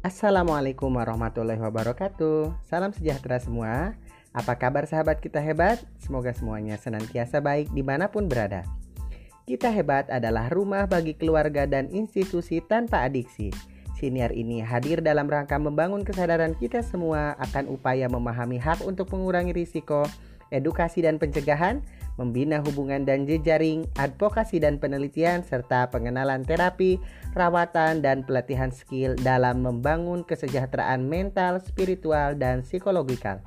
Assalamualaikum warahmatullahi wabarakatuh. Salam sejahtera semua. Apa kabar sahabat kita hebat? Semoga semuanya senantiasa baik di mana pun berada. Kita hebat adalah rumah bagi keluarga dan institusi tanpa adiksi. Siniar ini hadir dalam rangka membangun kesadaran kita semua akan upaya memahami hak untuk mengurangi risiko, edukasi dan pencegahan, membina hubungan dan jejaring, advokasi dan penelitian, serta pengenalan terapi, rawatan, dan pelatihan skill dalam membangun kesejahteraan mental, spiritual, dan psikologikal.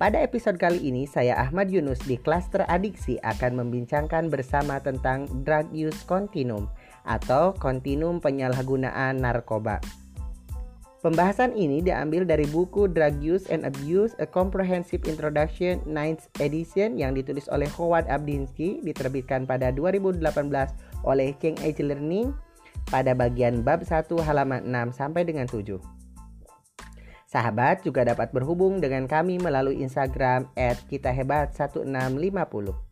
Pada episode kali ini, saya Ahmad Yunus di Cluster Adiksi akan membincangkan bersama tentang Drug Use Continuum atau kontinum penyalahgunaan narkoba. Pembahasan ini diambil dari buku Drug Use and Abuse: A Comprehensive Introduction 9th edition yang ditulis oleh Howard Abdinsky diterbitkan pada 2018 oleh King Age Learning pada bagian bab 1 halaman 6 sampai dengan 7. Sahabat juga dapat berhubung dengan kami melalui Instagram @kitahebat1650.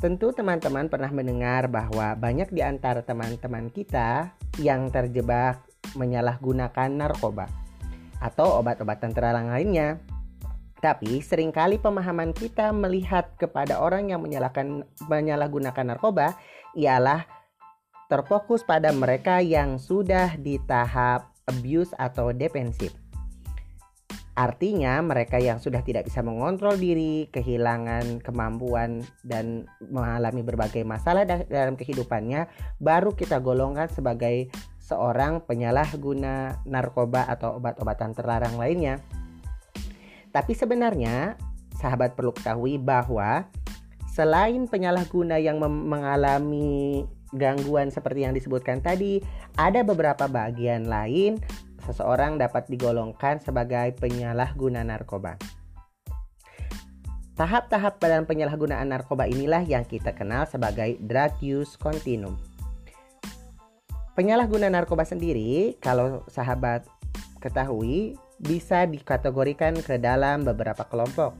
Tentu teman-teman pernah mendengar bahwa banyak di antara teman-teman kita yang terjebak menyalahgunakan narkoba atau obat-obatan terlarang lainnya. Tapi sering kali pemahaman kita melihat kepada orang yang menyalahkan menyalahgunakan narkoba ialah terfokus pada mereka yang sudah di tahap abuse atau defensif. Artinya mereka yang sudah tidak bisa mengontrol diri, kehilangan kemampuan dan mengalami berbagai masalah dalam kehidupannya baru kita golongkan sebagai seorang penyalahguna narkoba atau obat-obatan terlarang lainnya. Tapi sebenarnya sahabat perlu ketahui bahwa selain penyalahguna yang mengalami gangguan seperti yang disebutkan tadi, ada beberapa bagian lain seseorang dapat digolongkan sebagai penyalahguna narkoba. Tahap-tahap dalam penyalahgunaan narkoba inilah yang kita kenal sebagai drug use continuum. Penyalahguna narkoba sendiri, kalau sahabat ketahui, bisa dikategorikan ke dalam beberapa kelompok,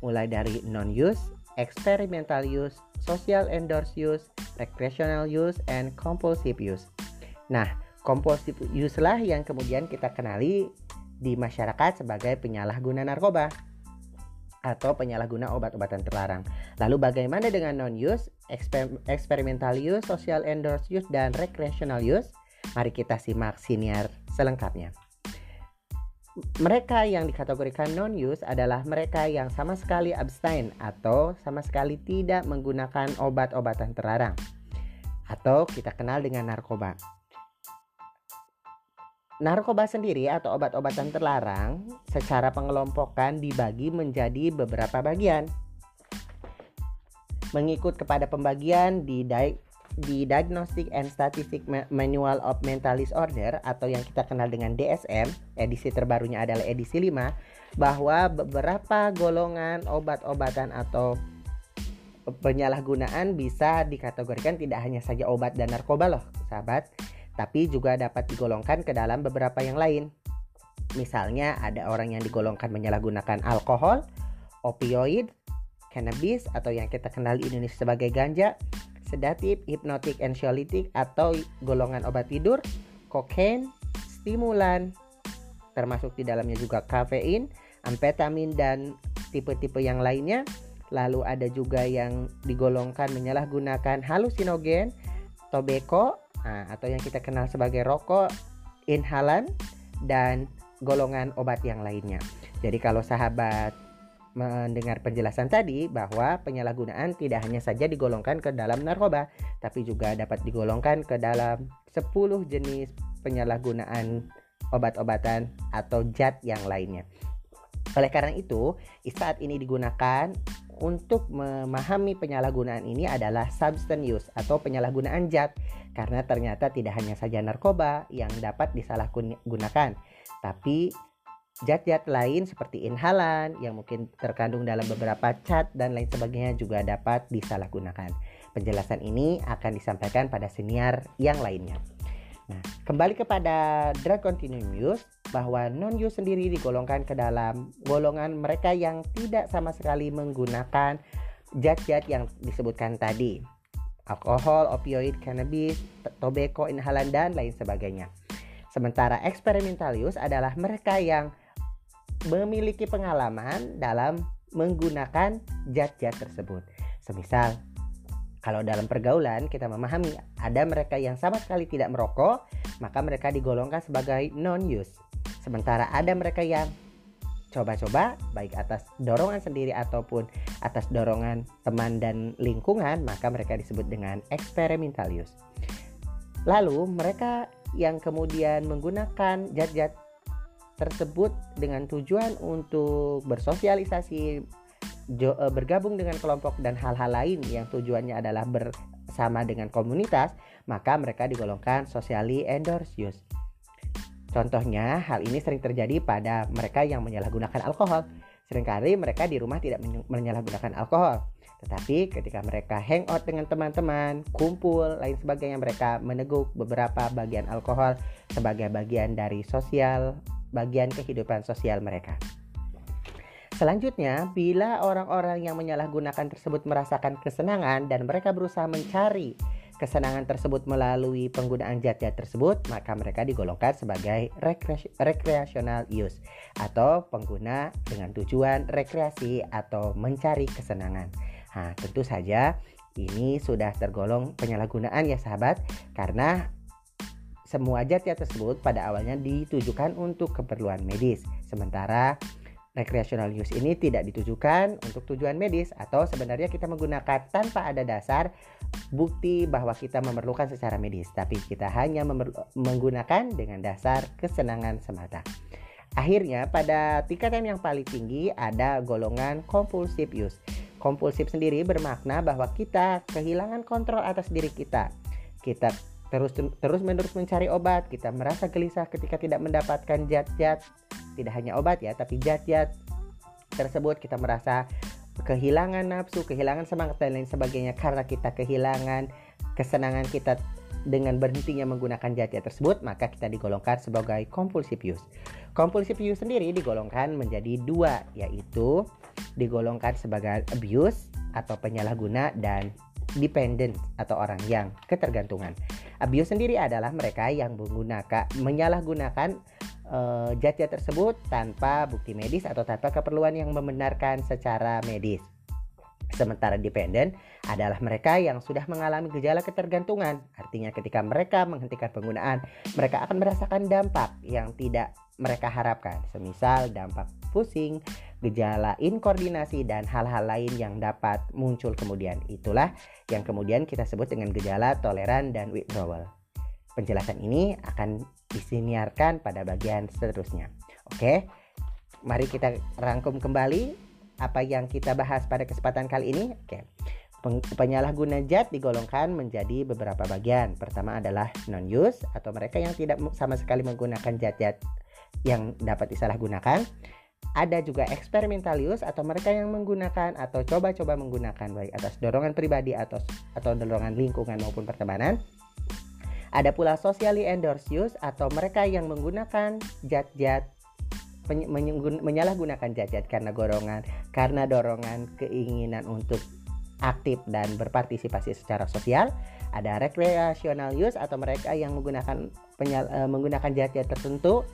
mulai dari non-use, experimental use, social endorse use, recreational use, and compulsive use. Nah, Kompulsif use lah yang kemudian kita kenali di masyarakat sebagai penyalahguna narkoba atau penyalahguna obat-obatan terlarang. Lalu bagaimana dengan non-use, eksper experimental use, social endorse use, dan recreational use? Mari kita simak siniar selengkapnya. Mereka yang dikategorikan non-use adalah mereka yang sama sekali abstain atau sama sekali tidak menggunakan obat-obatan terlarang atau kita kenal dengan narkoba. Narkoba sendiri atau obat-obatan terlarang secara pengelompokan dibagi menjadi beberapa bagian. Mengikut kepada pembagian di di Diagnostic and Statistic Manual of Mental Disorder atau yang kita kenal dengan DSM, edisi terbarunya adalah edisi 5, bahwa beberapa golongan obat-obatan atau penyalahgunaan bisa dikategorikan tidak hanya saja obat dan narkoba loh, sahabat tapi juga dapat digolongkan ke dalam beberapa yang lain. Misalnya ada orang yang digolongkan menyalahgunakan alkohol, opioid, cannabis atau yang kita kenal di Indonesia sebagai ganja, sedatif, hipnotik, anxiolytic atau golongan obat tidur, kokain, stimulan, termasuk di dalamnya juga kafein, amfetamin dan tipe-tipe yang lainnya. Lalu ada juga yang digolongkan menyalahgunakan halusinogen, tobacco, nah, atau yang kita kenal sebagai rokok, inhalan, dan golongan obat yang lainnya. Jadi kalau sahabat mendengar penjelasan tadi bahwa penyalahgunaan tidak hanya saja digolongkan ke dalam narkoba, tapi juga dapat digolongkan ke dalam 10 jenis penyalahgunaan obat-obatan atau zat yang lainnya. Oleh karena itu, saat ini digunakan untuk memahami penyalahgunaan ini adalah substance use atau penyalahgunaan zat karena ternyata tidak hanya saja narkoba yang dapat disalahgunakan tapi zat-zat lain seperti inhalan yang mungkin terkandung dalam beberapa cat dan lain sebagainya juga dapat disalahgunakan. Penjelasan ini akan disampaikan pada senior yang lainnya. Nah, kembali kepada drug continuum use bahwa non use sendiri digolongkan ke dalam golongan mereka yang tidak sama sekali menggunakan zat-zat yang disebutkan tadi alkohol, opioid, cannabis, tobacco, inhalan, dan lain sebagainya. Sementara experimental use adalah mereka yang memiliki pengalaman dalam menggunakan zat-zat tersebut. Semisal, kalau dalam pergaulan kita memahami ada mereka yang sama sekali tidak merokok, maka mereka digolongkan sebagai non-use. Sementara ada mereka yang coba-coba baik atas dorongan sendiri ataupun atas dorongan teman dan lingkungan maka mereka disebut dengan experimental use. Lalu mereka yang kemudian menggunakan zat-zat tersebut dengan tujuan untuk bersosialisasi eh, bergabung dengan kelompok dan hal-hal lain yang tujuannya adalah bersama dengan komunitas maka mereka digolongkan socially endorsed use. Contohnya, hal ini sering terjadi pada mereka yang menyalahgunakan alkohol. Seringkali mereka di rumah tidak menyalahgunakan alkohol. Tetapi ketika mereka hangout dengan teman-teman, kumpul, lain sebagainya, mereka meneguk beberapa bagian alkohol sebagai bagian dari sosial, bagian kehidupan sosial mereka. Selanjutnya, bila orang-orang yang menyalahgunakan tersebut merasakan kesenangan dan mereka berusaha mencari kesenangan tersebut melalui penggunaan zat-zat tersebut, maka mereka digolongkan sebagai recreational use atau pengguna dengan tujuan rekreasi atau mencari kesenangan. Nah, tentu saja ini sudah tergolong penyalahgunaan ya sahabat karena semua zat-zat tersebut pada awalnya ditujukan untuk keperluan medis. Sementara recreational use ini tidak ditujukan untuk tujuan medis atau sebenarnya kita menggunakan tanpa ada dasar bukti bahwa kita memerlukan secara medis, tapi kita hanya menggunakan dengan dasar kesenangan semata. Akhirnya pada tingkatan yang paling tinggi ada golongan compulsive use. Kompulsif sendiri bermakna bahwa kita kehilangan kontrol atas diri kita. Kita terus terus menerus mencari obat, kita merasa gelisah ketika tidak mendapatkan zat-zat tidak hanya obat ya tapi zat-zat tersebut kita merasa kehilangan nafsu, kehilangan semangat dan lain sebagainya karena kita kehilangan kesenangan kita dengan berhentinya menggunakan zat-zat tersebut maka kita digolongkan sebagai compulsive use. Compulsive use sendiri digolongkan menjadi dua yaitu digolongkan sebagai abuse atau penyalahguna dan dependent atau orang yang ketergantungan. Abuse sendiri adalah mereka yang menggunakan menyalahgunakan uh, tersebut tanpa bukti medis atau tanpa keperluan yang membenarkan secara medis. Sementara dependen adalah mereka yang sudah mengalami gejala ketergantungan. Artinya ketika mereka menghentikan penggunaan, mereka akan merasakan dampak yang tidak mereka harapkan. Semisal dampak pusing, gejala inkoordinasi dan hal-hal lain yang dapat muncul kemudian. Itulah yang kemudian kita sebut dengan gejala toleran dan withdrawal. Penjelasan ini akan disiniarkan pada bagian seterusnya. Oke, mari kita rangkum kembali apa yang kita bahas pada kesempatan kali ini. Oke, penyalahguna zat digolongkan menjadi beberapa bagian. Pertama adalah non-use atau mereka yang tidak sama sekali menggunakan zat-zat yang dapat disalahgunakan. Ada juga experimental use atau mereka yang menggunakan atau coba-coba menggunakan baik atas dorongan pribadi atau atau dorongan lingkungan maupun pertemanan. Ada pula socially endorsed use atau mereka yang menggunakan zat-zat menyalahgunakan zat-zat karena dorongan karena dorongan keinginan untuk aktif dan berpartisipasi secara sosial. Ada recreational use atau mereka yang menggunakan penyal, uh, menggunakan zat-zat tertentu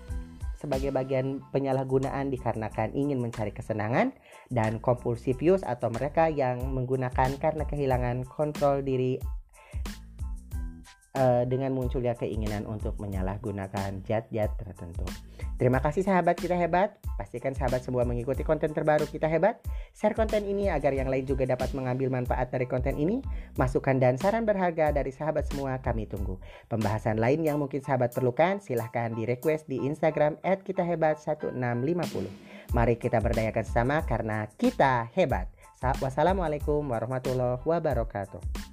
sebagai bagian penyalahgunaan dikarenakan ingin mencari kesenangan dan compulsive use atau mereka yang menggunakan karena kehilangan kontrol diri uh, dengan munculnya keinginan untuk menyalahgunakan zat-zat tertentu. Terima kasih sahabat kita hebat. Pastikan sahabat semua mengikuti konten terbaru kita hebat. Share konten ini agar yang lain juga dapat mengambil manfaat dari konten ini. Masukan dan saran berharga dari sahabat semua kami tunggu. Pembahasan lain yang mungkin sahabat perlukan silahkan di request di Instagram @kitahebat1650. Mari kita berdayakan sama karena kita hebat. Wassalamualaikum warahmatullahi wabarakatuh.